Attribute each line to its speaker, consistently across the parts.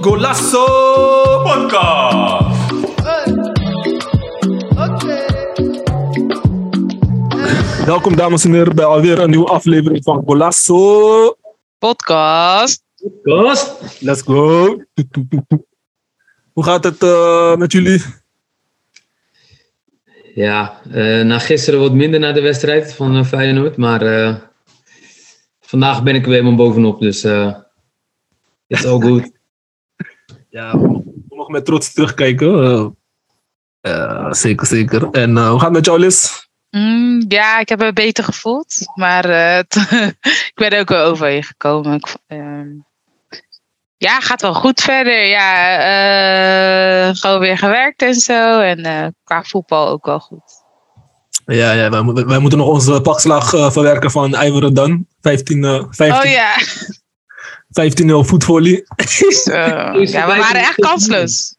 Speaker 1: Golasso Podcast. Welkom dames en heren bij alweer een nieuwe aflevering van Golasso
Speaker 2: podcast.
Speaker 3: Koos?
Speaker 1: Let's go. Hoe gaat het eh, met jullie?
Speaker 3: Ja, eh, na gisteren wat minder na de wedstrijd van eh, Feyenoord. Maar eh, vandaag ben ik er weer helemaal bovenop. Dus eh it's all good.
Speaker 1: Ja, we mogen met trots terugkijken. Zeker, zeker. En hoe gaat het met jou, Liz?
Speaker 2: Mm, ja, ik heb me beter gevoeld. Maar eh, ik ben ook wel overheen gekomen. Ik, ehm, ja, gaat wel goed verder. Ja, eh, gewoon weer gewerkt en zo. En eh, qua voetbal ook wel goed.
Speaker 1: Ja, ja wij, moeten- wij moeten nog onze pakslag eh, verwerken van Iveren dan. 15, eh 15,
Speaker 2: Oh ja.
Speaker 1: 15-0 voetvolley.
Speaker 2: Zo. ja, we waren echt kansloos.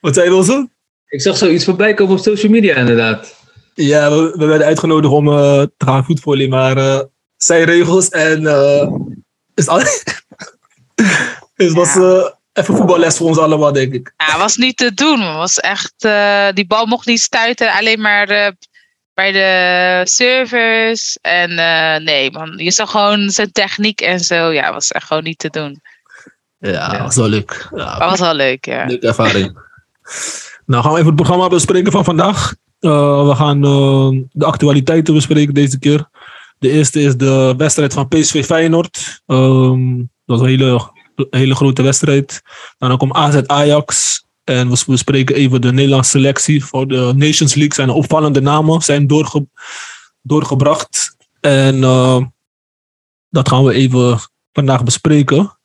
Speaker 1: Wat zei je, Wilson?
Speaker 3: Ik zag zoiets voorbij komen op social media inderdaad.
Speaker 1: Ja, we, we werden uitgenodigd om eh, te gaan voetvolley, maar eh zijn regels en eh is al. het was eh, even voetballes voor ons allemaal, denk ik.
Speaker 2: Ja, was niet te doen. Was echt, eh, die bal mocht niet stuiten. Alleen maar eh, bij de servers. En eh, nee, man. Je zag gewoon zijn techniek en zo. Ja, was echt gewoon niet te doen.
Speaker 1: Ja,
Speaker 3: Ja.
Speaker 1: was wel leuk. Ja,
Speaker 2: was wel leuk, ja.
Speaker 1: leuke ervaring. nou, gaan we even het programma bespreken van vandaag. We gaan de actualiteiten bespreken deze keer. De eerste is de wedstrijd van PSV Feyenoord. Ehm, dat was een hele, hele grote wedstrijd. Dan komt AZ Ajax. En we bespreken even de Nederlandse selectie voor de Nations League. Zijn opvallende namen zijn doorge, doorgebracht. En eh, dat gaan we even vandaag bespreken.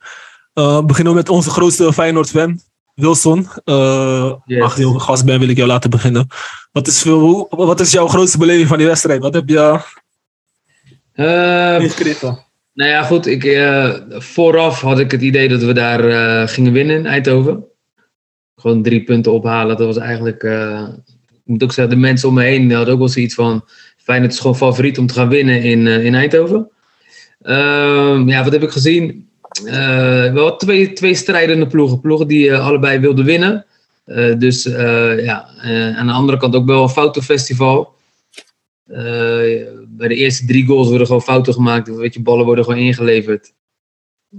Speaker 1: We beginnen met onze grootste Feyenoord-fan, Wilson. Eh
Speaker 3: Yes.
Speaker 1: Je gast bent, wil ik jou laten beginnen. Wat is, wat is jouw grootste beleving van die wedstrijd? Wat heb je meegekregen?
Speaker 3: Nou ja, goed. Ik, eh, vooraf had ik het idee dat we daar eh, gingen winnen in Eindhoven. Gewoon drie punten ophalen. Dat was eigenlijk... eh, ik moet ook zeggen, de mensen om me heen hadden ook wel zoiets van... Feyenoord is gewoon favoriet om te gaan winnen in, in Eindhoven. Ehm, ja, wat heb ik gezien? Wel twee, twee strijdende ploegen. Ploegen die allebei wilden winnen. Dus ja, aan de andere kant ook wel een foutenfestival. Bij de eerste drie goals worden gewoon fouten gemaakt. Weet je, ballen worden gewoon ingeleverd.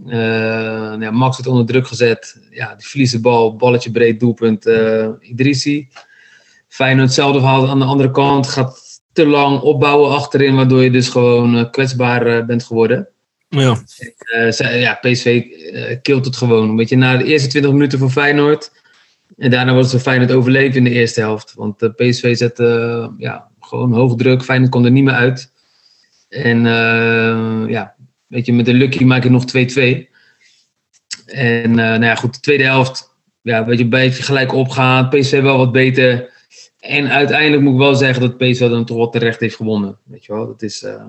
Speaker 3: Eh, ja, Max wordt onder druk gezet. Ja, die verliest de bal. Balletje breed, doelpunt eh Idrissi. Feyenoord hetzelfde verhaal aan de andere kant. Gaat te lang opbouwen achterin. Waardoor je dus gewoon eh, kwetsbaar bent geworden.
Speaker 1: Ja.
Speaker 3: Ja, PSV killt het gewoon. Weet je, na de eerste 20 minuten van Feyenoord. En daarna wordt het Feyenoord overleven in de eerste helft. Want eh, PSV zette eh, ja, gewoon hoog druk. Feyenoord kon er niet meer uit. En eh, ja, weet je, met de Lucky maak je nog 2-2. En eh, nou ja, goed, de tweede helft. Ja, weet je, een beetje gelijk opgaan. PSV wel wat beter. En uiteindelijk moet ik wel zeggen dat PSV dan toch wel terecht heeft gewonnen. Weet je wel, dat is... eh,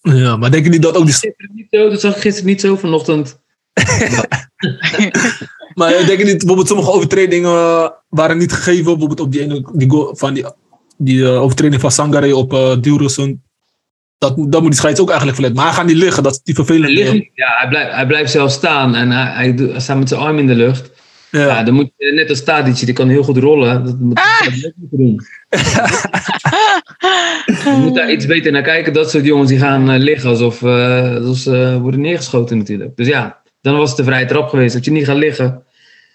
Speaker 1: ja, maar denk je niet dat ook die...
Speaker 3: gisteren niet zo, dat zag ik gisteren niet zo. Vanochtend
Speaker 1: Maar denk je niet, bijvoorbeeld sommige overtredingen waren niet gegeven. Bijvoorbeeld op die ene die goal, van die, die eh, overtreding van Sangare op uh, Dilrosun. Dat, moet- dat moet die scheids ook eigenlijk verleiden. Maar hij gaat niet liggen, dat is die
Speaker 3: Hij,
Speaker 1: vervelende.
Speaker 3: ligt niet. ja, hij, blijft, hij blijft zelf staan en hij, hij, doet- hij staat met zijn arm in de lucht. Ja.
Speaker 1: Ja.
Speaker 3: dan moet je, net als Tadic, die kan heel goed rollen. Dat moet hij net moeten doen. Je moet daar iets beter naar kijken. Dat soort jongens die gaan eh, liggen alsof, eh, alsof ze worden neergeschoten natuurlijk. Dus ja, dan was het een vrije trap geweest. Dat je niet gaat liggen,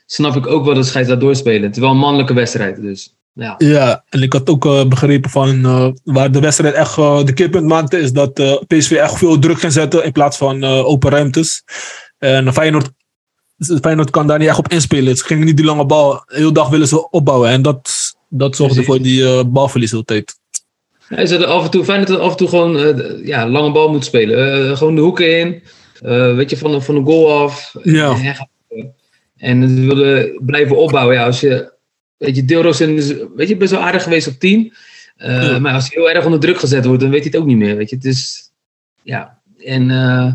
Speaker 3: snap ik ook wel dat scheids daar doorspelen. Het is wel een mannelijke wedstrijd, dus ja.
Speaker 1: Ja, en ik had ook eh, begrepen van eh, waar de wedstrijd echt eh, de keerpunt maakte, is dat PSV echt veel druk ging zetten in plaats van open ruimtes. En Feyenoord, Feyenoord kan daar niet echt op inspelen. Ze gingen niet die lange bal, de hele dag willen ze opbouwen. En dat, dat zorgde
Speaker 3: Precies.
Speaker 1: voor die balverlies de hele tijd.
Speaker 3: Hij zet er af en toe, fijn dat hij af en toe gewoon ja, lange bal moet spelen. Gewoon de hoeken in. Eh, weet je, van de, van de goal af.
Speaker 1: Ja.
Speaker 3: En, gaat- en we willen blijven opbouwen. Ja, als je, weet je, Deelroos is weet je, best wel aardig geweest op 10. Eh,
Speaker 1: Ja.
Speaker 3: Maar als hij heel erg onder druk gezet wordt, dan weet hij het ook niet meer. Weet je, het is, ja. En eh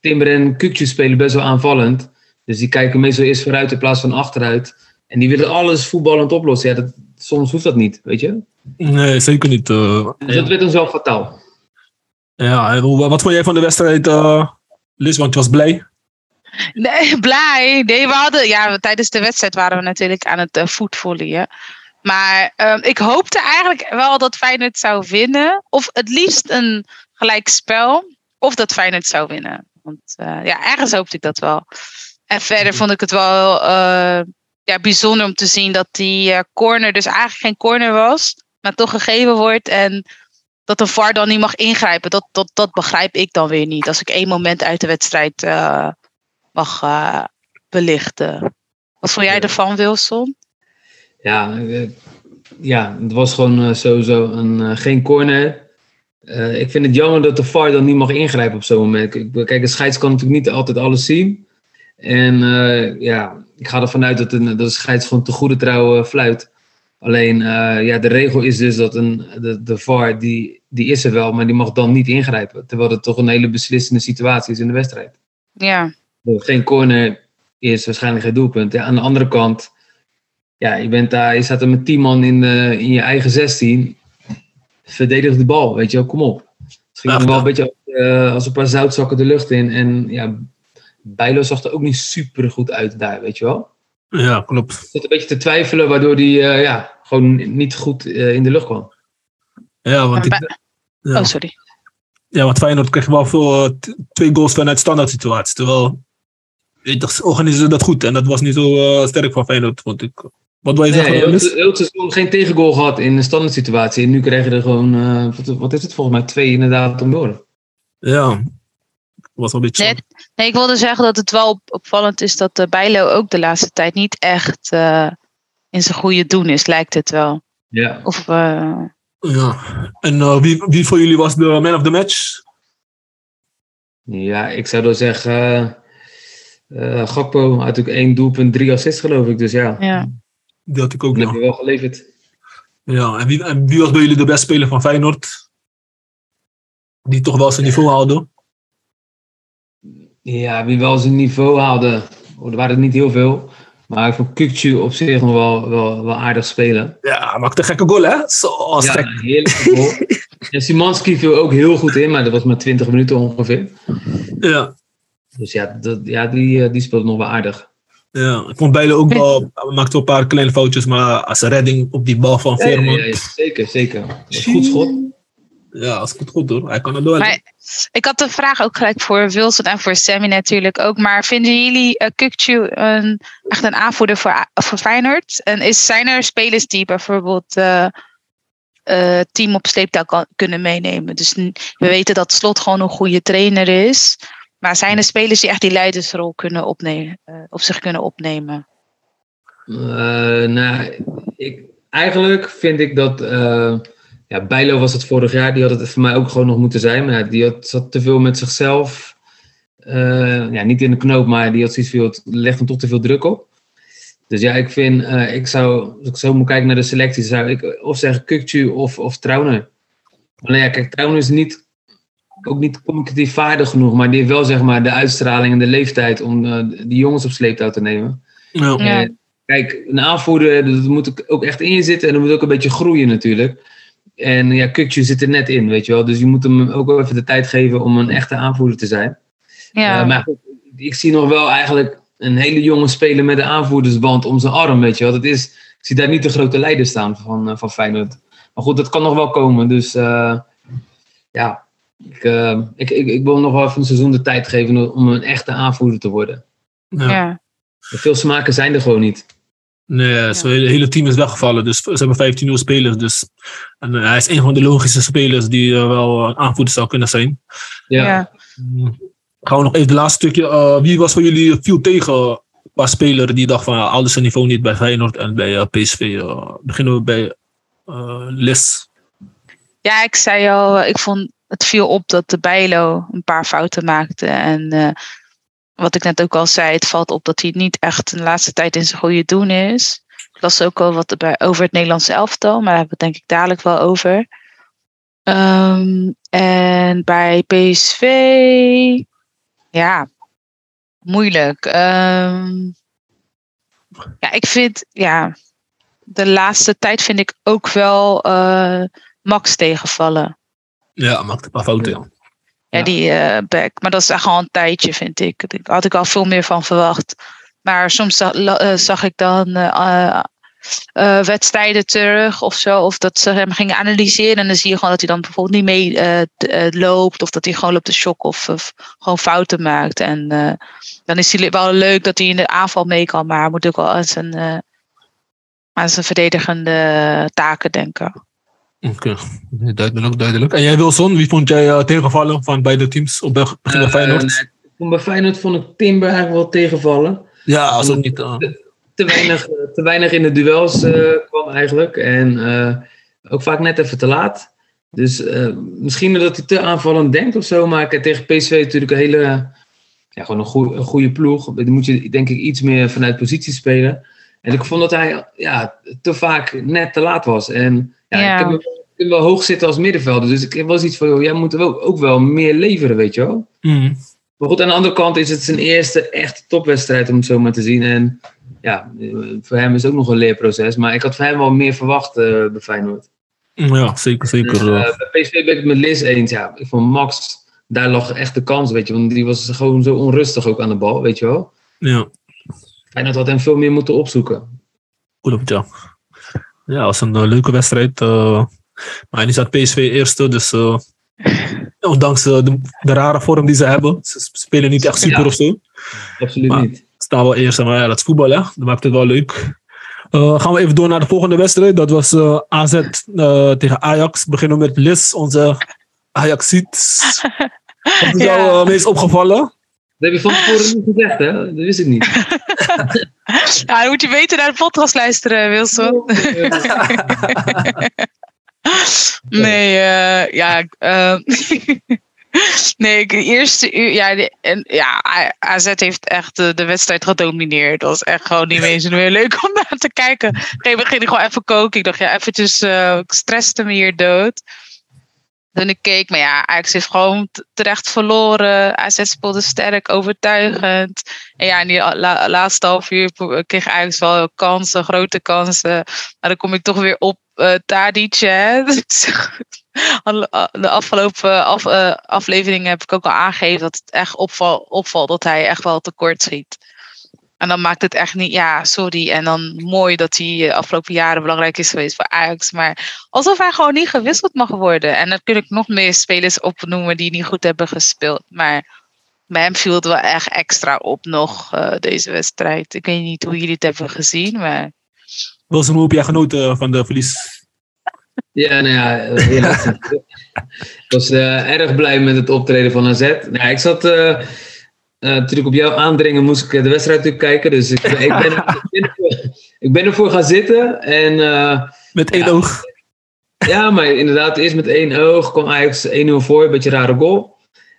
Speaker 3: Timber en Kukje spelen best wel aanvallend. Dus die kijken meestal eerst vooruit in plaats van achteruit. En die willen alles voetballend oplossen. Ja, dat soms hoeft dat niet, weet je.
Speaker 1: Nee, zeker niet. eh.
Speaker 3: Dus dat werd ons wel fataal.
Speaker 1: ja, en wat vond jij van de wedstrijd, je was blij.
Speaker 2: Nee, blij. Nee, we hadden, ja, tijdens de wedstrijd waren we natuurlijk aan het uh. Maar ehm, ik hoopte eigenlijk wel dat Feyenoord zou winnen. Of het liefst een gelijk spel. Of dat Feyenoord zou winnen. Want eh, ja, ergens hoopte ik dat wel. En verder vond ik het wel eh, ja, bijzonder om te zien dat die corner dus eigenlijk geen corner was. Maar toch gegeven wordt. En dat de VAR dan niet mag ingrijpen. Dat, dat, dat begrijp ik dan weer niet. Als ik één moment uit de wedstrijd eh, mag eh, belichten. Wat vond jij ervan, Wilson?
Speaker 3: Ja, eh, ja het was gewoon sowieso een, geen corner. Ik vind het jammer dat de VAR dan niet mag ingrijpen op zo'n moment. Kijk, een scheids kan natuurlijk niet altijd alles zien. En ja, ik ga ervan uit dat, een, dat de scheids gewoon te goede trouw fluit. Alleen, eh, ja, de regel is dus dat een, de, de VAR, die, die is er wel, maar die mag dan niet ingrijpen. Terwijl het toch een hele beslissende situatie is in de wedstrijd.
Speaker 2: Ja,
Speaker 3: geen corner is waarschijnlijk geen doelpunt. Ja, aan de andere kant, ja, je, bent daar, je staat er met 10 man in, de, in je eigen 16. Verdedig de bal, weet je wel, kom op. Het ging
Speaker 1: Ja,
Speaker 3: wel een beetje als, eh, als een paar zoutzakken de lucht in. En ja, Bijlo zag er ook niet super goed uit daar, weet je wel.
Speaker 1: Ja, klopt.
Speaker 3: Ik zat een beetje te twijfelen, waardoor hij eh, ja, gewoon niet goed eh, in de lucht kwam.
Speaker 1: Ja, want, ik, ja.
Speaker 2: oh sorry.
Speaker 1: ja, want Feyenoord kreeg wel veel, eh, twee goals vanuit standaard situaties. Terwijl, weet je, ze organiseren dat goed. En dat was niet zo eh, sterk van Feyenoord, vond ik. Wat wil je
Speaker 3: Nee,
Speaker 1: zeggen,
Speaker 3: heel,
Speaker 1: Liz?
Speaker 3: heel het seizoen geen tegengoal gehad in een standaard situatie. En nu krijg je er gewoon, eh, wat, wat is het volgens mij, twee inderdaad om door.
Speaker 1: Ja, een beetje...
Speaker 2: Nee, nee, ik wilde zeggen dat het wel op- opvallend is dat de Bijlo ook de laatste tijd niet echt eh, in zijn goede doen is, lijkt het wel.
Speaker 3: Ja.
Speaker 2: Of eh,
Speaker 1: Ja. En eh, wie, wie voor jullie was de man of the match?
Speaker 3: Ja, ik zou dan zeggen. eh eh, Gakpo had natuurlijk één doelpunt, drie assists geloof ik. Dus ja,
Speaker 2: ja.
Speaker 1: Die had ik ook
Speaker 3: dat heb
Speaker 1: nog.
Speaker 3: je wel geleverd.
Speaker 1: Ja, en wie, en wie was bij jullie de beste speler van Feyenoord? Die toch wel zijn niveau haalde?
Speaker 3: Ja, wie wel zijn niveau haalde. Oh, er waren er niet heel veel. Maar ik vond Kukcu op zich nog wel, wel, wel aardig spelen.
Speaker 1: Ja, maakte een gekke goal, hè? Zo,
Speaker 3: ja,
Speaker 1: gek.
Speaker 3: heerlijk goal. En Simanski viel ook heel goed in, maar dat was maar 20 minuten ongeveer.
Speaker 1: Ja.
Speaker 3: Dus ja, dat, ja die, eh, die speelde nog wel aardig.
Speaker 1: Ja, ik vond beide ook wel, hij maakte wel een paar kleine foutjes, maar als een redding op die bal van
Speaker 3: ja,
Speaker 1: Veerman.
Speaker 3: ja, ja, zeker, zeker. Dat was een goed schot.
Speaker 1: Ja, als goed goed hoor. Hij kan er door.
Speaker 2: Maar ik had de vraag ook gelijk voor Wilson en voor Sammy natuurlijk ook. Maar vinden jullie uh, Kukcu een, echt een aanvoerder voor, voor Feyenoord? En is, zijn er spelers die bijvoorbeeld eh eh, team op sleeptouw kan, kunnen meenemen? Dus we weten dat Slot gewoon een goede trainer is. Maar zijn er spelers die echt die leidersrol kunnen opnemen, eh, op zich kunnen opnemen?
Speaker 3: Eh, nou, ik, eigenlijk vind ik dat. Ja, Bijlo was het vorig jaar, die had het voor mij ook gewoon nog moeten zijn. Maar ja, die had, zat te veel met zichzelf. eh, ja, niet in de knoop, maar die had zoiets veel, legt hem toch te veel druk op. Dus ja, ik vind, eh, ik zou, als ik zo moet kijken naar de selectie, zou ik of zeggen Kukcu of, of Trauner. Alleen ja, kijk, Trauner is niet, ook niet communicatief vaardig genoeg, maar die heeft wel zeg maar de uitstraling en de leeftijd om eh, die jongens op sleeptouw te nemen.
Speaker 1: Ja.
Speaker 3: Kijk, een aanvoerder, dat moet ook echt in je zitten en dat moet ook een beetje groeien natuurlijk. En ja, Kukcu zit er net in, weet je wel. Dus je moet hem ook wel even de tijd geven om een echte aanvoerder te zijn.
Speaker 2: Ja,
Speaker 3: Eh, maar goed, ik zie nog wel eigenlijk een hele jonge speler met een aanvoerdersband om zijn arm, weet je wel. Dat is, ik zie daar niet de grote leider staan van, eh, van Feyenoord. Maar goed, dat kan nog wel komen. Dus eh, ja, ik, ik, ik, ik wil nog wel even een seizoen de tijd geven om een echte aanvoerder te worden.
Speaker 1: Ja.
Speaker 2: ja.
Speaker 3: Veel smaken zijn er gewoon niet.
Speaker 1: Nee, zijn hele, hele team is weggevallen. Dus ze hebben 15 nieuwe spelers. Dus, en eh, hij is een van de logische spelers die eh, wel een aanvoerder zou kunnen zijn.
Speaker 3: Ja.
Speaker 2: ja.
Speaker 1: Mm. Gaan we nog even het laatste stukje. eh, wie was voor jullie viel tegen qua speler die dacht van ja, alles zijn niveau niet bij Feyenoord en bij PSV? beginnen we bij eh Les.
Speaker 2: Ja, ik zei al, ik vond het viel op dat de Bijlo een paar fouten maakte. En eh, wat ik net ook al zei, het valt op dat hij niet echt de laatste tijd in zijn goede doen is. Ik las ook al wat bij, over het Nederlandse elftal, maar daar hebben we het denk ik dadelijk wel over. Ehm, en bij PSV, ja, moeilijk. Ehm, ja, ik vind, ja, de laatste tijd vind ik ook wel eh, Max tegenvallen.
Speaker 1: Ja, maakt een paar fouten. Ja.
Speaker 2: Die eh back. Maar dat is echt al een tijdje, vind ik. Daar had ik al veel meer van verwacht. Maar soms za- la- eh, zag ik dan eh, wedstrijden terug of zo. Of dat ze hem gingen analyseren. En dan zie je gewoon dat hij dan bijvoorbeeld niet mee loopt. Of dat hij gewoon loopt te shock of, of gewoon fouten maakt. En dan is hij wel leuk dat hij in de aanval mee kan. Maar hij moet ook wel aan zijn, aan zijn verdedigende taken denken.
Speaker 1: Oké, duidelijk, duidelijk. En jij Wilson, wie vond jij eh, tegenvallen van beide teams op begin bij
Speaker 3: Eh,
Speaker 1: Feyenoord?
Speaker 3: nee, bij Feyenoord vond ik Timber eigenlijk wel tegenvallen.
Speaker 1: ja, als ook niet. eh,
Speaker 3: Te weinig, te weinig in de duels kwam eigenlijk. En ook vaak net even te laat. Dus misschien dat hij te aanvallend denkt of zo. Maar tegen PSV natuurlijk een hele... Ja, gewoon een, goe- een goede ploeg. Dan moet je denk ik iets meer vanuit positie spelen. En ik vond dat hij ja, te vaak net te laat was. En ja,
Speaker 2: Ja.
Speaker 3: ik heb hem, ik heb hem wel hoog zitten als middenvelder. Dus ik heb wel zoiets van, joh, jij moet ook, ook wel meer leveren, weet je wel.
Speaker 1: mm.
Speaker 3: Maar goed, aan de andere kant is het zijn eerste echte topwedstrijd om het zo maar te zien. En ja, voor hem is het ook nog een leerproces. Maar ik had van hem wel meer verwacht eh, bij Feyenoord.
Speaker 1: Ja, zeker, zeker.
Speaker 3: Dus,
Speaker 1: eh.
Speaker 3: eh, bij PSV ben ik het met Liz eens. Ja, ik vond Max, daar lag echt de kans, weet je. Want die was gewoon zo onrustig ook aan de bal, weet je wel.
Speaker 1: ja,
Speaker 3: Feyenoord had hem veel meer moeten opzoeken.
Speaker 1: klopt, ja. Ja, was een eh, leuke wedstrijd. eh. maar nu staat PSV eerste, dus eh, ondanks de, de rare vorm die ze hebben, ze spelen niet echt super
Speaker 3: Ja.
Speaker 1: of zo.
Speaker 3: Absoluut
Speaker 1: Maar-
Speaker 3: niet.
Speaker 1: staan wel eerst, maar ja, dat is voetbal, hè? Dat maakt het wel leuk. Eh, gaan we even door naar de volgende wedstrijd. Dat was eh, AZ eh, tegen Ajax. Beginnen we met Liz, onze Ajaxiet. Wat is
Speaker 2: Ja.
Speaker 1: jou meest opgevallen?
Speaker 3: Dat heb je van tevoren niet gezegd, hè? Dat wist ik niet.
Speaker 2: Ja, dan moet je beter naar de podcast luisteren, Wilson. Nee, eh, ja. eh, nee, ik, de eerste uur. Ja, de- en, ja, AZ heeft echt de, de wedstrijd gedomineerd. Dat was echt gewoon niet eens meer leuk om naar te kijken. Op een gegeven moment ging ik gewoon even koken. Ik dacht, ja, eventjes. eh ik stresste me hier dood. Toen ik keek, maar ja, Ajax heeft gewoon terecht verloren. AZ speelde sterk, overtuigend. En ja, in die la- laatste half uur kreeg Ajax wel kansen, grote kansen. Maar dan kom ik toch weer op. Hè? De afgelopen af, eh, afleveringen heb ik ook al aangegeven dat het echt opval, opvalt dat hij echt wel tekort schiet. En dan maakt het echt niet, ja, sorry. En dan mooi dat hij de afgelopen jaren belangrijk is geweest voor Ajax. Maar alsof hij gewoon niet gewisseld mag worden. En dan kun ik nog meer spelers opnoemen die niet goed hebben gespeeld. Maar bij hem viel het wel echt extra op nog, eh, deze wedstrijd. Ik weet niet hoe jullie het hebben gezien, maar...
Speaker 1: Wilson, hoe heb jij genoten van de verlies?
Speaker 3: Ja, nou ja, eh, ik was eh, erg blij met het optreden van AZ. Nou, ik zat eh, eh, natuurlijk op jouw aandringen, moest ik eh, de wedstrijd natuurlijk kijken. Dus ik, ik, ben, ik, ben, ervoor, ik ben ervoor gaan zitten. En eh,
Speaker 1: Met één
Speaker 3: Ja.
Speaker 1: oog.
Speaker 3: ja, maar inderdaad, eerst met één oog kwam Ajax 1-0 voor, een beetje rare goal.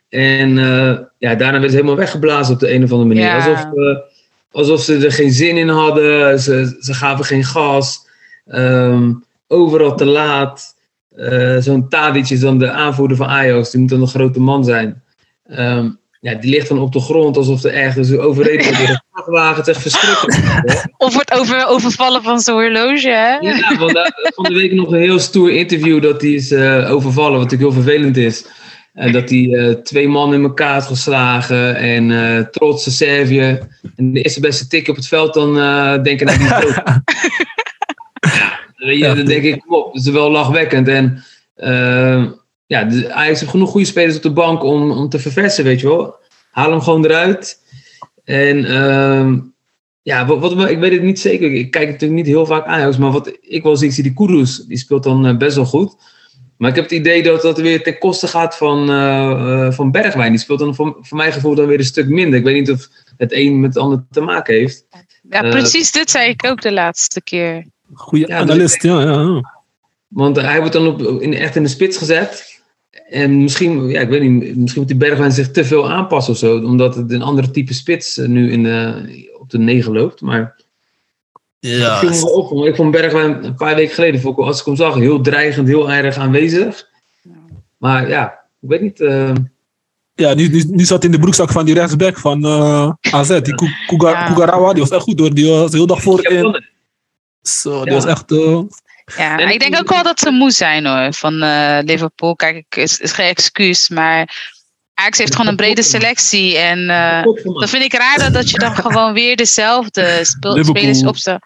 Speaker 3: En eh, ja, daarna werd ze helemaal weggeblazen op de een of andere manier.
Speaker 2: Ja.
Speaker 3: Alsof, eh, alsof ze er geen zin in hadden. Ze, ze gaven geen gas. Ehm, overal te laat. Eh, Zo'n Tadic is dan de aanvoerder van Ajax. Die moet dan een grote man zijn. Ehm, ja, die ligt dan op de grond alsof er ergens overreden wordt door een vrachtwagen. Echt verschrikkelijk.
Speaker 2: Of wordt over, overvallen van zijn horloge, hè?
Speaker 3: Ja, want daar van de week nog een heel stoer interview dat hij is eh, overvallen, wat natuurlijk heel vervelend is. En dat hij eh, twee man in elkaar had geslagen en eh trotse Servië. En de eerste beste tik op het veld, dan eh denken dat hij is dood. ja, dan denk ik, kom op, dat is wel lachwekkend. En eh, ja, de, Ajax heeft genoeg goede spelers op de bank om, om te verversen, weet je wel. Haal hem gewoon eruit. En ehm, ja, wat, wat, ik weet het niet zeker. Ik kijk natuurlijk niet heel vaak Ajax, maar wat ik wel zie, ik zie die Kudus, die speelt dan eh, best wel goed. Maar ik heb het idee dat dat weer ten koste gaat van, eh, eh, van Bergwijn. Die speelt dan voor, voor mijn gevoel dan weer een stuk minder. Ik weet niet of het een met het ander te maken heeft.
Speaker 2: Ja, precies dit zei ik ook de laatste keer.
Speaker 1: Goeie
Speaker 3: Ja, dus
Speaker 1: analist, ja, ja, ja.
Speaker 3: Want hij wordt dan op, in, echt in de spits gezet. En misschien, ja, ik weet niet, misschien moet die Bergwijn zich te veel aanpassen of zo. Omdat het een andere type spits eh, nu in de, op de negen loopt. Maar
Speaker 1: Ja,
Speaker 3: viel me wel op, want ik vond Bergwijn een paar weken geleden, vond ik, als ik hem zag, heel dreigend, heel erg aanwezig. Maar ja, ik weet niet. eh,
Speaker 1: ja nu, nu, nu zat in de broekzak van die rechtsback van eh, AZ. Die
Speaker 2: Ja.
Speaker 1: Kugarawa, die was echt goed hoor. Die was heel dag voor in. Zo, die
Speaker 3: Ja.
Speaker 1: was echt... eh,
Speaker 2: Ja,
Speaker 3: En
Speaker 2: ik denk ook wel dat ze moe zijn hoor, van eh, Liverpool. Kijk, ik- is, is geen excuus, maar Ajax heeft gewoon een brede selectie. En eh, dan vind ik raar dat, dat je dan gewoon weer dezelfde speel- spelers opstelt.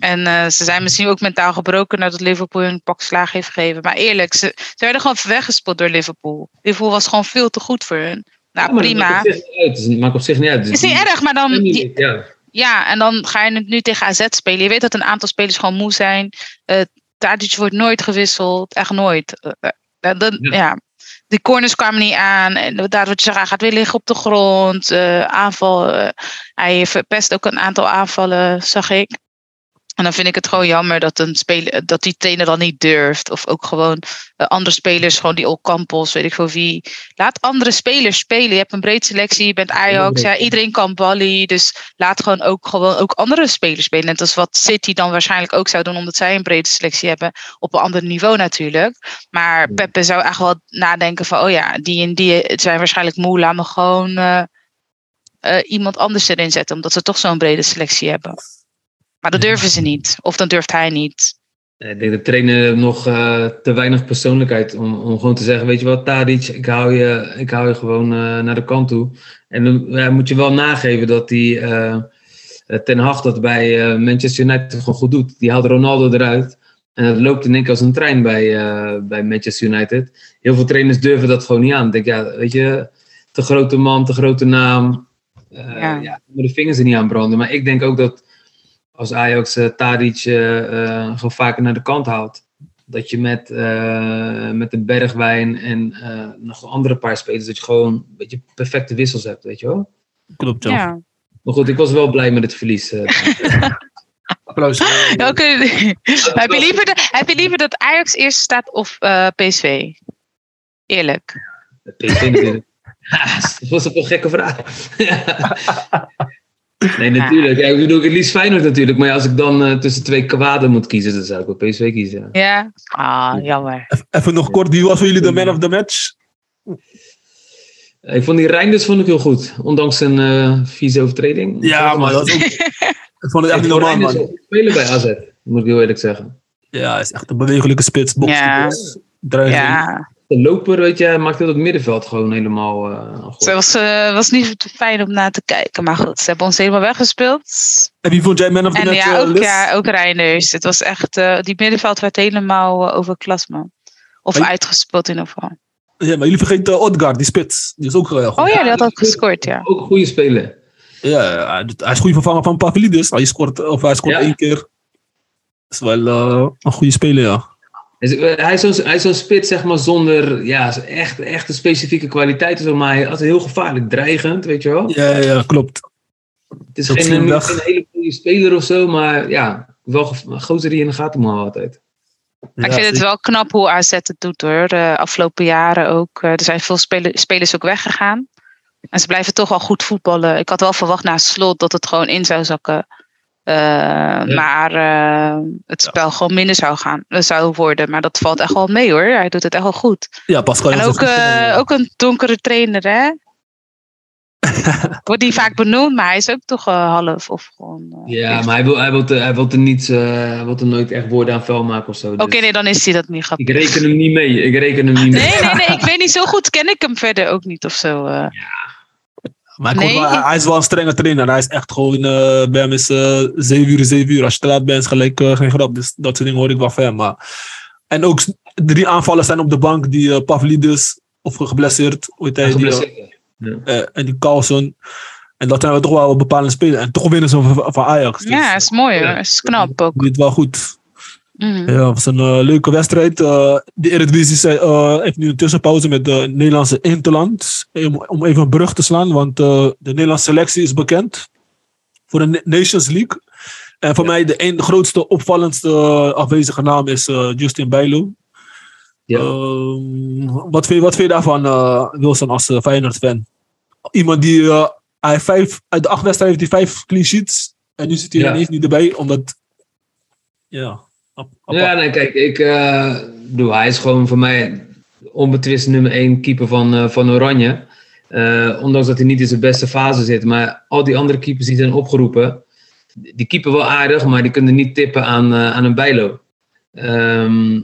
Speaker 2: En eh, ze zijn misschien ook mentaal gebroken nadat Liverpool hun pak slaag heeft gegeven. Maar eerlijk, ze, ze werden gewoon weggespeeld door Liverpool. Liverpool was gewoon veel te goed voor hun. Nou,
Speaker 3: Ja,
Speaker 2: prima.
Speaker 3: maakt op zich niet uit. Het maakt op zich niet uit. Dus
Speaker 2: Is niet erg, maar dan...
Speaker 3: ja,
Speaker 2: en dan ga je het nu tegen AZ spelen. Je weet dat een aantal spelers gewoon moe zijn. Uh, Tadic wordt nooit gewisseld. Echt nooit. Eh, eh, dan,
Speaker 3: Ja.
Speaker 2: ja. Die corners kwamen niet aan. En daardoor wat je zegt, hij gaat weer liggen op de grond. eh, aanval. eh, hij verpest ook een aantal aanvallen, zag ik. En dan vind ik het gewoon jammer dat, een speler, dat die trainer dan niet durft. Of ook gewoon eh, andere spelers, gewoon die Campos, weet ik veel wie. Laat andere spelers spelen. Je hebt een breed selectie, je bent Ajax. Ja, iedereen kan ballen. Dus laat gewoon ook, gewoon ook andere spelers spelen. Net als wat City dan waarschijnlijk ook zou doen, omdat zij een brede selectie hebben. Op een ander niveau natuurlijk. Maar Peppe zou echt wel nadenken van, oh ja, die en die zijn waarschijnlijk moe. Laat me gewoon uh, uh, iemand anders erin zetten, omdat ze toch zo'n brede selectie hebben. Maar dat durven ze niet. Of dan durft hij niet.
Speaker 3: Ik denk de trainer nog uh, te weinig persoonlijkheid om, om gewoon te zeggen, weet je wat, Tadic, ik hou je, ik hou je gewoon uh, naar de kant toe. En dan moet je wel nageven dat die uh, Ten Hag dat bij Manchester United gewoon goed doet. Die haalt Ronaldo eruit en dat loopt in één keer als een trein bij, bij Manchester United. Heel veel trainers durven dat gewoon niet aan. Ik denk, ja, weet je, te grote man, te grote naam. ja. ja, de vingers er niet aan branden. Maar ik denk ook dat als Ajax uh, Tadic gewoon vaker naar de kant haalt. Dat je met, met de Bergwijn en nog een andere paar spelers, dat je gewoon een beetje perfecte wissels hebt, weet je wel?
Speaker 1: Klopt, ja.
Speaker 2: ja.
Speaker 3: Maar goed, ik was wel blij met het verlies.
Speaker 1: Applaus.
Speaker 2: Ja, okay. heb, je liever de, heb je liever dat Ajax eerst staat of PSV? Eerlijk.
Speaker 3: PSV natuurlijk. dat was een gekke vraag. Nee, natuurlijk. Ja, ik bedoel, ik liefst Feyenoord natuurlijk. Maar ja, als ik dan uh, tussen twee kwaden moet kiezen, dan zou ik wel PSV kiezen.
Speaker 2: Ja? Ah, jammer.
Speaker 1: Even nog kort, wie was voor jullie de man of the match?
Speaker 3: Ik vond die Reinders vond ik heel goed. Ondanks een uh, vieze overtreding.
Speaker 1: Ja, maar dat is ook... ik vond het echt niet normaal, man.
Speaker 3: spelen bij AZ, moet ik heel eerlijk zeggen.
Speaker 1: Ja, hij is echt een bewegelijke spits. Box,
Speaker 2: ja.
Speaker 1: box,
Speaker 2: ja.
Speaker 3: De loper, weet je, maakt heel het middenveld gewoon helemaal uh, goed.
Speaker 2: Het was, uh, was niet fijn om naar te kijken, maar goed, ze hebben ons helemaal weggespeeld.
Speaker 1: En wie vond jij man of the
Speaker 2: en,
Speaker 1: match?
Speaker 2: Ja, ook,
Speaker 1: uh,
Speaker 2: ja, ook Reinders. Het was echt, uh, die middenveld werd helemaal overklas, man. Of
Speaker 1: maar,
Speaker 2: uitgespeeld in ieder geval.
Speaker 1: Ja, maar jullie vergeten uh, Odgaard, die spits. Die is ook uh,
Speaker 2: Oh ja, die had ook gescoord, ja.
Speaker 3: Ook goede speler.
Speaker 1: Ja, hij, is goede vervanger van Pavlidis. Hij scoort, of hij scoort ja. één keer. Dat is wel uh, een goede speler, ja.
Speaker 3: Hij is zo'n zo spits, zeg maar, zonder ja, echt, echt een specifieke kwaliteiten. Maar hij is heel gevaarlijk, dreigend, weet je wel.
Speaker 1: Ja, ja klopt.
Speaker 3: Het is geen, een, geen hele goede speler of zo, maar ja, wel een gozer die in de gaten moet altijd.
Speaker 2: Ja, ik vind het wel knap hoe AZ het doet hoor. De afgelopen jaren ook. Er zijn veel spelers, spelers ook weggegaan. En ze blijven toch wel goed voetballen. Ik had wel verwacht na slot dat het gewoon in zou zakken. Uh, ja. Maar uh, het spel ja. gewoon minder zou gaan, zou worden. Maar dat valt echt wel mee hoor. Hij doet het echt wel goed.
Speaker 1: Ja, Pascal.
Speaker 2: En ook, uh, ook een donkere trainer, hè? Wordt die vaak benoemd, maar hij is ook toch half of gewoon.
Speaker 3: ja, maar hij wil, hij, wil hij, wil er niet, hij wil er nooit echt woorden aan vuil maken of zo.
Speaker 2: Dus. Oké, okay, nee, dan is hij dat niet grappig.
Speaker 3: Ik reken hem niet mee. Ik reken hem niet mee.
Speaker 2: Nee, nee, nee. Ik weet niet zo goed. Ken ik hem verder ook niet of zo.
Speaker 1: Ja. Maar nee. wel, hij is wel een strenge trainer. Hij is echt gewoon, uh, bij hem is uh, 7 uur, 7 uur. Als je te laat bent, is gelijk uh, geen grap. Dus dat soort dingen hoor ik wel van hem. Maar... En ook drie aanvallers zijn op de bank. Die uh, Pavlidis, of geblesseerd. Hoe heet hij? Die, ja. en die Carlson. En dat zijn we toch wel bepaalde spelers. En toch winnen ze van, van Ajax.
Speaker 2: Dus, ja, is mooi hoor. Is knap ook.
Speaker 1: Dit wel goed. Mm. Ja, het was een uh, leuke wedstrijd. Uh, de Eredivisie uh, heeft nu een tussenpauze met de Nederlandse Interland. Om, om even een brug te slaan, want de Nederlandse selectie is bekend voor de Nations League. En voor ja. mij de, een, de grootste, opvallendste afwezige naam is Justin Bijlo. Ja. Ehm, wat, vind, wat vind je daarvan, Wilson, als Feyenoord-fan? Iemand die, hij vijf, uit de acht wedstrijden heeft hij vijf clean sheets. En nu zit hij ja. ineens niet erbij, omdat... Ja,
Speaker 3: ja, nee, kijk, ik uh, doe, hij is gewoon voor mij onbetwist nummer 1 keeper van, uh, van Oranje. Uh, ondanks dat hij niet in zijn beste fase zit. Maar al die andere keepers die zijn opgeroepen, die keeper wel aardig, maar die kunnen niet tippen aan, eh, aan een bijlo. Ehm,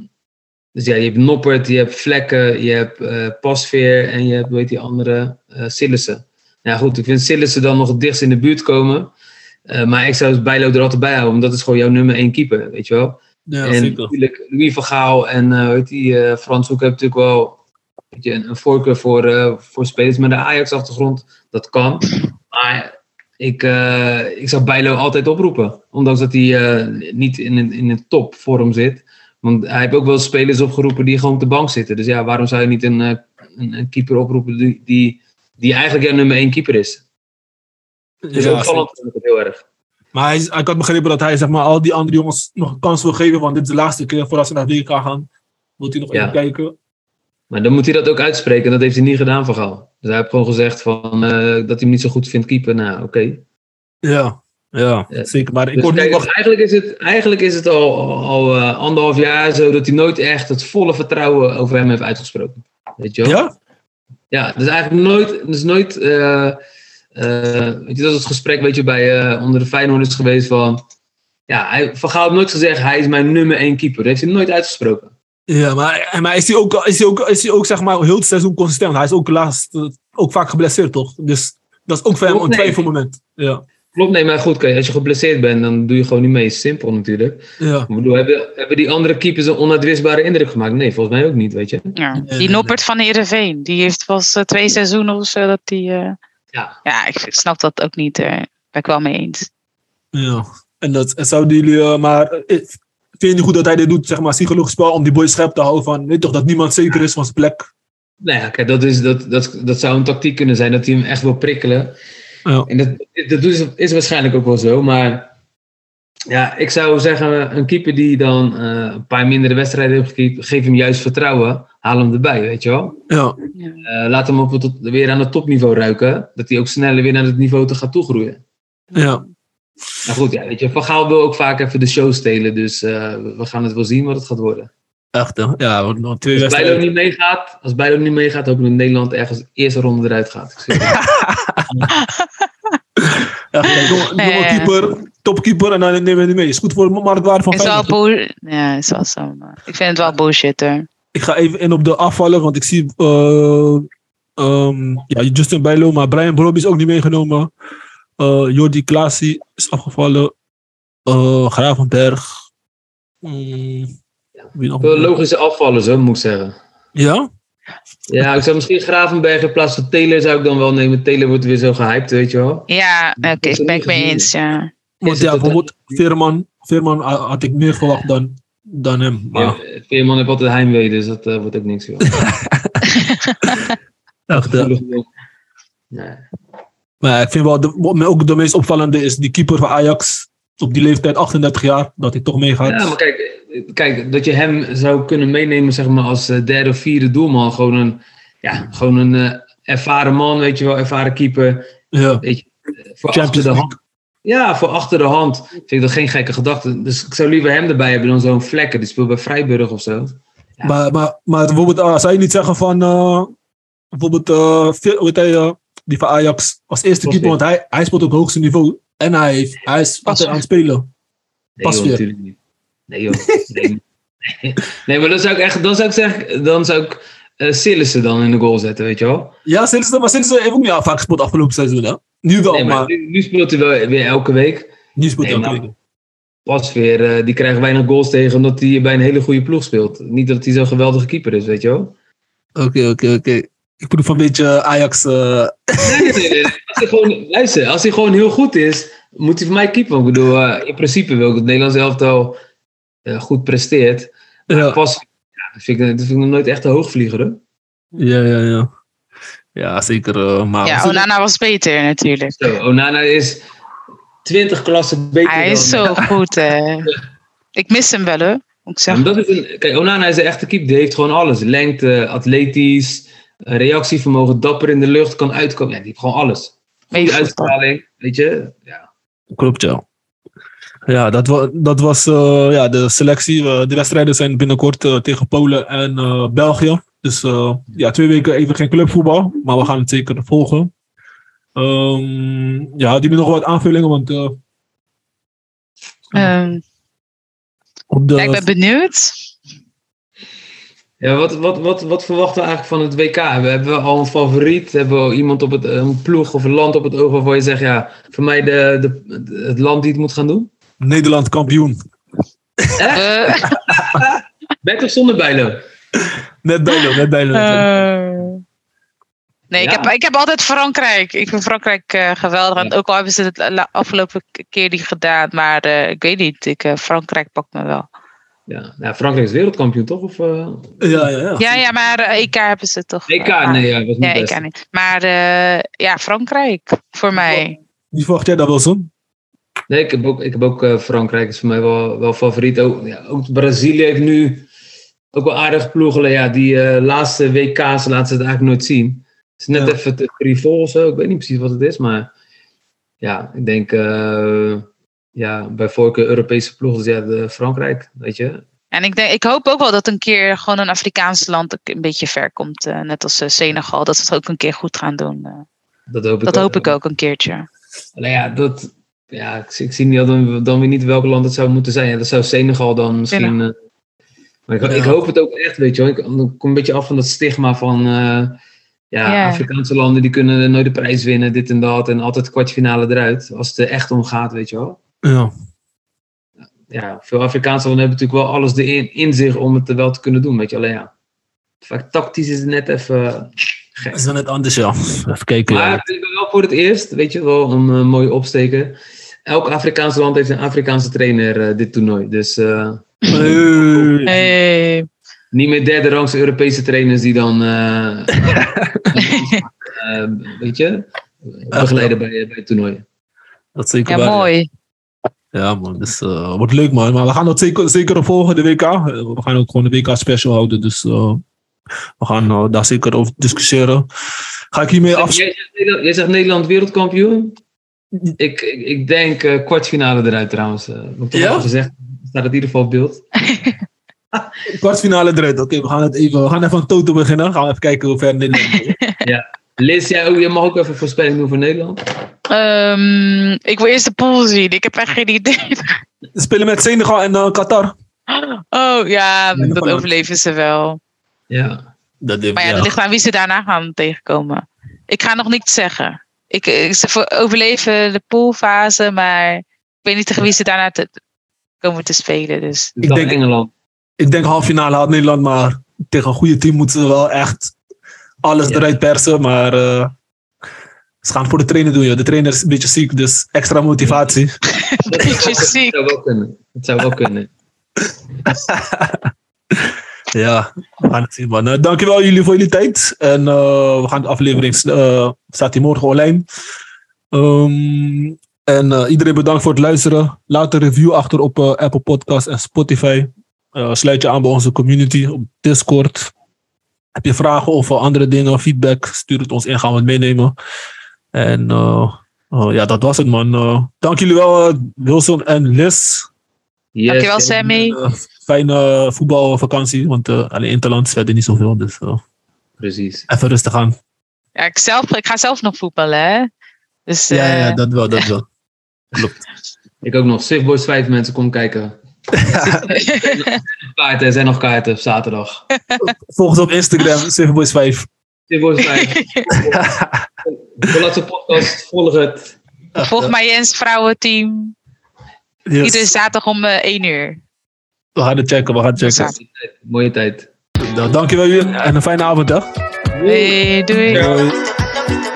Speaker 3: dus ja, je hebt Noppert, je hebt Vlekken, je hebt eh Pasveer en je hebt, heet die andere, eh Sillissen. Ja goed, ik vind Sillissen dan nog het dichtst in de buurt komen. Eh, maar ik zou Bijlo er altijd bij houden, want dat is gewoon jouw nummer één keeper, weet je wel.
Speaker 1: Ja,
Speaker 3: en natuurlijk Louis van Gaal en eh, die, eh, Frans Hoek hebben natuurlijk wel weet je, een, een voorkeur voor, eh, voor spelers met een Ajax-achtergrond. Dat kan. Maar ik, ik zou Bijlo altijd oproepen. Ondanks dat hij niet in een, in een topvorm zit. Want hij heeft ook wel spelers opgeroepen die gewoon op de bank zitten. Dus ja, waarom zou je niet een, een, een keeper oproepen die, die, die eigenlijk jouw nummer één keeper is? Dus
Speaker 1: Ja,
Speaker 3: opvallend vind ik het heel erg.
Speaker 1: Maar hij, ik had begrepen dat hij zeg maar, al die andere jongens nog een kans wil geven. Want dit is de laatste keer voordat ze naar WK gaan. Moet hij nog
Speaker 3: Ja.
Speaker 1: even kijken.
Speaker 3: Maar dan moet hij dat ook uitspreken. En dat heeft hij niet gedaan van Gaal. Dus hij heeft gewoon gezegd van, eh, dat hij hem niet zo goed vindt keeper. Nou, oké.
Speaker 1: Ja, ja,
Speaker 3: Ja.
Speaker 1: zeker. Maar ik
Speaker 3: Dus kijk,
Speaker 1: nog...
Speaker 3: eigenlijk is het, eigenlijk is het al, al, eh, anderhalf jaar zo dat hij nooit echt het volle vertrouwen over hem heeft uitgesproken. Weet je wel?
Speaker 1: Ja?
Speaker 3: Ja, dus eigenlijk nooit, dus nooit eh, weet je, dat is het gesprek weet je, bij, eh, onder de Feyenoorders geweest van, ja, hij, Van Gaal heeft nooit gezegd, hij is mijn nummer één keeper. Dat heeft hij nooit uitgesproken.
Speaker 1: Ja, maar, maar is hij ook, is hij ook, is hij ook zeg maar, heel het seizoen consistent? Hij is ook laatst eh, ook vaak geblesseerd, toch? Dus dat is ook voor hem een twijfelmoment. Ja.
Speaker 3: Klopt, nee, maar goed, als je geblesseerd bent, dan doe je gewoon niet mee. Simpel natuurlijk.
Speaker 1: Ja.
Speaker 3: Ik bedoel, hebben, hebben die andere keepers een onuitwisbare indruk gemaakt? Nee, volgens mij ook niet, weet je.
Speaker 2: Ja. Die. Noppert van Heerenveen, die heeft pas eh, twee seizoenen of zo dat die... eh,
Speaker 3: Ja.
Speaker 2: ja, ik snap dat ook niet. eh ben ik wel mee eens.
Speaker 1: ja. En dat en zouden jullie, eh, maar eh, vind je niet goed dat hij dit doet, zeg maar, psychologisch spel, om die boys scherp te houden van, weet toch, dat niemand zeker is van zijn plek?
Speaker 3: Nou ja, kijk, dat, is, dat, dat, dat zou een tactiek kunnen zijn, dat hij hem echt wil prikkelen.
Speaker 1: Ja.
Speaker 3: En dat, dat is, is waarschijnlijk ook wel zo, maar ja, ik zou zeggen, een keeper die dan eh, een paar mindere wedstrijden heeft gekiept, geef hem juist vertrouwen, haal hem erbij, weet je wel.
Speaker 1: Ja.
Speaker 3: Eh, laat hem op het, weer aan het topniveau ruiken, dat hij ook sneller weer naar het niveau te gaat toegroeien.
Speaker 1: Ja.
Speaker 3: Nou goed, ja, weet je, Van Gaal wil ook vaak even de show stelen, dus eh, we gaan het wel zien wat het gaat worden.
Speaker 1: Echt, hè? Ja, want nog twee
Speaker 3: Als Bijlo niet meegaat, als Bijlo niet meegaat, hoop ik dat Nederland ergens eerste ronde eruit gaat. Ik
Speaker 1: ja, jonge, jonge keeper, topkeeper, en dan nemen we die mee. Is goed voor de marktwaarde van
Speaker 2: Is wel
Speaker 1: Feyenoord.
Speaker 2: bull- ja, is wel zo. maar Ik vind het wel bullshit hoor.
Speaker 1: Ik ga even in op de afvallen, want ik zie eh, ehm, ja, Justin Bijlo, maar Brian Brobby is ook niet meegenomen. Eh Jordi Klaasie is afgevallen. Eh Gravenberg. Mm, wie nog?
Speaker 3: Veel logische afvallers, hoor, moet ik zeggen.
Speaker 1: Ja?
Speaker 3: Ja, ik zou misschien Gravenberg in plaats van Taylor zou ik dan wel nemen. Taylor wordt weer zo gehyped, weet je wel.
Speaker 2: Ja, oké, ik ben ik mee eens. Ja.
Speaker 1: Want ja,
Speaker 3: het-
Speaker 1: bijvoorbeeld Veerman. Veerman ha- had ik meer verwacht dan, dan hem. Maar,
Speaker 3: Ja, Veerman heeft altijd heimwee, dus dat eh, wordt ook niks. Joh.
Speaker 1: echt, ja.
Speaker 3: Nee.
Speaker 1: Maar ik vind wel, de, wat mij ook de meest opvallende is die keeper van Ajax. Op die leeftijd, 38 jaar, dat hij toch meegaat.
Speaker 3: Ja, maar kijk, kijk, dat je hem zou kunnen meenemen zeg maar, als eh, derde of vierde doelman. Gewoon een, ja, gewoon een eh, ervaren man, weet je wel, ervaren keeper.
Speaker 1: Ja.
Speaker 3: Weet je, eh, voor
Speaker 1: Champions
Speaker 3: achter de
Speaker 1: League.
Speaker 3: hand. Ja, voor achter de hand vind ik dat geen gekke gedachte. Dus ik zou liever hem erbij hebben dan zo'n vlekken. Die speelt bij Vrijburg of zo. Ja.
Speaker 1: Maar, maar, maar bijvoorbeeld, uh, zou je niet zeggen van, bijvoorbeeld, hoe heet hij, die van Ajax als eerste keeper, want hij, hij speelt op het hoogste niveau. En hij, heeft, hij is
Speaker 2: Pas
Speaker 1: altijd aan het spelen.
Speaker 3: Nee,
Speaker 1: Pas
Speaker 3: joh,
Speaker 1: weer.
Speaker 3: natuurlijk niet. Nee, joh. Nee, nee maar dan zou ik echt, dan zou ik zeggen, dan zou ik eh Sillissen dan in de goal zetten, weet je wel.
Speaker 1: Ja, Sillissen, maar Sillissen heeft ook niet vaak gespeeld afgelopen seizoen, hè? Nu wel,
Speaker 3: Nee, maar
Speaker 1: maar
Speaker 3: nu, nu speelt hij wel weer elke week.
Speaker 1: nu speelt hij
Speaker 3: Nee,
Speaker 1: elke
Speaker 3: maar-
Speaker 1: week.
Speaker 3: Pas weer, eh, die krijgt weinig goals tegen omdat hij bij een hele goede ploeg speelt. Niet dat hij zo'n geweldige keeper is, weet je wel.
Speaker 1: Oké, oké, oké. Ik proef een beetje Ajax. eh,
Speaker 3: Nee, nee, nee, nee. Als hij gewoon, luister, als hij gewoon heel goed is, moet hij voor mij keeper. Ik bedoel, eh, in principe wil ik dat het Nederlands elftal eh, goed presteert. Maar
Speaker 1: ja.
Speaker 3: pas, ja, dat, vind ik, dat vind ik nog nooit echt een hoogvlieger. hoor.
Speaker 1: ja, ja, ja. Ja, zeker. eh, maar
Speaker 2: Ja, Onana was beter natuurlijk.
Speaker 3: Zo, Onana is 20 klassen beter
Speaker 2: Hij is
Speaker 3: dan...
Speaker 2: zo goed. hè. Ik mis hem wel hoor, moet ik
Speaker 3: maar dat is een, kijk, Onana is een echte keeper. Die heeft gewoon alles. Lengte, atletisch, reactievermogen, dapper in de lucht, kan uitkomen. Ja, die heeft gewoon alles. Goede uitstraling, weet je. Ja.
Speaker 1: Klopt, ja. Ja, dat, wa dat was eh, ja, de selectie. Eh, de wedstrijden zijn binnenkort eh, tegen Polen en België. Dus ja, twee weken even geen clubvoetbal. Maar we gaan het zeker volgen. Ehm, ja, hadden jullie nog wat aanvullingen? Want eh,
Speaker 2: Ehm,
Speaker 1: Op de,
Speaker 2: ja, ik ben benieuwd.
Speaker 3: Ja, wat, wat, wat, wat verwachten we eigenlijk van het WK? Hebben hebben we al een favoriet? Hebben we al iemand op het, een ploeg of een land op het oog waarvan je zegt, ja, voor mij de, de, het land die het moet gaan doen?
Speaker 1: Nederland kampioen.
Speaker 2: Eh,
Speaker 3: Met of zonder Bijlo?
Speaker 1: Net Bijlo, net Bijlo.
Speaker 2: eh, nee, ik, heb, ik heb altijd Frankrijk. Ik vind Frankrijk eh, geweldig. En
Speaker 3: Ja.
Speaker 2: ook al hebben ze het afgelopen keer niet gedaan. Maar eh, ik weet niet. Ik, eh, Frankrijk pakt me wel.
Speaker 3: Ja, nou, Frankrijk is wereldkampioen, toch? Of, eh,
Speaker 1: ja, ja, ja.
Speaker 2: Ja, ja, maar eh, EK hebben ze toch.
Speaker 3: EK? Nee, ja, was niet
Speaker 2: Ja,
Speaker 3: best.
Speaker 2: EK niet. Maar eh, ja, Frankrijk voor mij.
Speaker 1: Wie verwacht jij dat, Wilson?
Speaker 3: Nee, ik heb ook, ik heb ook eh, Frankrijk, is voor mij wel, wel favoriet. Ook, ja, ook Brazilië heeft nu ook wel aardig ploegen. Ja, die eh, laatste WK's laten ze het eigenlijk nooit zien. Het is net
Speaker 1: Ja.
Speaker 3: even te frivol of zo. Ik weet niet precies wat het is, maar ja, ik denk eh, ja, bij voorkeur Europese ploegen, dus ja, de Frankrijk, weet je.
Speaker 2: En ik, denk, ik hoop ook wel dat een keer gewoon een Afrikaans land een beetje ver komt. eh, net als eh, Senegal. Dat ze het ook een keer goed gaan doen. eh.
Speaker 3: Dat hoop ik
Speaker 2: dat
Speaker 3: ook.
Speaker 2: hoop ik ook een keertje.
Speaker 3: Nou ja, dat, ja ik, ik zie niet dan, dan weer niet welk land het zou moeten zijn. Ja, dat zou Senegal dan misschien. eh, maar ik,
Speaker 1: Ja.
Speaker 3: ik hoop het ook echt, weet je wel. Ik kom een beetje af van dat stigma van. eh, ja,
Speaker 2: Ja.
Speaker 3: Afrikaanse landen die kunnen nooit de prijs winnen, dit en dat. En altijd kwartfinale eruit. Als het er echt om gaat, weet je wel.
Speaker 1: Ja.
Speaker 3: Ja, veel Afrikaanse landen hebben natuurlijk wel alles erin in zich om het er wel te kunnen doen, weet je. Alleen ja, vaak tactisch is het net even eh, gek.
Speaker 1: Dat is wel net anders, ja. Even kijken.
Speaker 3: Maar
Speaker 1: ja.
Speaker 3: ik ben wel voor het eerst, weet je wel, een eh, mooie opsteken. Elk Afrikaans land heeft een Afrikaanse trainer eh, dit toernooi. Dus eh,
Speaker 1: Hey.
Speaker 2: Hey.
Speaker 3: niet meer derde rangse Europese trainers die dan, weet je, begeleiden bij, bij het toernooi.
Speaker 1: Dat is zeker
Speaker 2: Ja,
Speaker 1: waar, ja.
Speaker 2: mooi.
Speaker 1: Ja, man. Dus eh wordt leuk, man. Maar we gaan dat zeker, zeker opvolgen, de WK. We gaan ook gewoon de WK special houden. Dus eh, we gaan eh, daar zeker over discussiëren. Ga ik hiermee af...
Speaker 3: Jij zegt, Nederland, jij zegt Nederland wereldkampioen? Ik, ik, ik denk kwartfinale eruit trouwens. wat toch
Speaker 1: Ja?
Speaker 3: gezegd, staat het in ieder geval op beeld.
Speaker 1: Kwartfinale eruit. Oké, we gaan het even... We gaan even aan Toto beginnen. Gaan we even kijken hoe ver Nederland...
Speaker 3: Liz, jij, ook, jij mag ook even een voorspelling doen voor Nederland.
Speaker 2: Ehm, ik wil eerst de pool zien. Ik heb echt geen idee.
Speaker 1: Spelen met Senegal en eh, Qatar.
Speaker 2: Oh ja, dat overleven ze wel.
Speaker 3: Ja.
Speaker 1: Dat,
Speaker 2: Maar ja,
Speaker 1: ja.
Speaker 2: dat ligt aan wie ze daarna gaan tegenkomen. Ik ga nog niks zeggen. Ik, ik, ze voor- overleven de poolfase, maar ik weet niet tegen wie ze daarna te, komen te spelen. Dus
Speaker 3: Ik,
Speaker 1: denk-
Speaker 3: Engeland.
Speaker 1: Ik denk halve finale haalt Nederland, maar tegen een goede team moeten ze wel echt alles
Speaker 3: Ja.
Speaker 1: eruit persen. Maar eh, ze gaan voor de trainer doen. joh. De trainer is een beetje ziek, dus extra motivatie.
Speaker 3: Dat
Speaker 2: beetje ziek.
Speaker 3: zou wel kunnen. Het zou wel kunnen.
Speaker 1: Ja, we gaan het zien, man. Eh, dankjewel jullie voor jullie tijd. En eh, we gaan de aflevering, eh, staat die morgen online. Ehm, en iedereen bedankt voor het luisteren. Laat een review achter op Apple Podcasts en Spotify. Eh, sluit je aan bij onze community op Discord. Heb je vragen of andere dingen, feedback, stuur het ons in, gaan we het meenemen. En eh, eh, ja, dat was het, man. Eh, dank jullie wel, Wilson en Liz.
Speaker 3: Yes.
Speaker 2: Dankjewel, Sammy.
Speaker 1: Fijne voetbalvakantie, want eh alleen Interland verder niet zoveel. Dus
Speaker 3: Precies.
Speaker 1: even rustig aan.
Speaker 2: Ja, ik, zelf, ik ga zelf nog voetballen, hè? Dus
Speaker 1: Ja,
Speaker 2: eh,
Speaker 1: ja, dat wel, dat wel. Klopt.
Speaker 3: Ik ook nog. Swift Boys 5 mensen, kom kijken. Kaarten, er zijn nog kaarten op zaterdag.
Speaker 1: Volg ons op Instagram, Silverboys 5.
Speaker 3: Swift Boys 5. De laatste podcast, volg het.
Speaker 2: volg mij Jens vrouwenteam.
Speaker 1: Yes.
Speaker 2: Iedere zaterdag om eh 1 uur.
Speaker 1: We gaan het checken, we gaan het checken.
Speaker 3: Mooie tijd.
Speaker 1: Nou, dankjewel jullie en een fijne avond, hè.
Speaker 2: Hey, doei.
Speaker 1: Doei.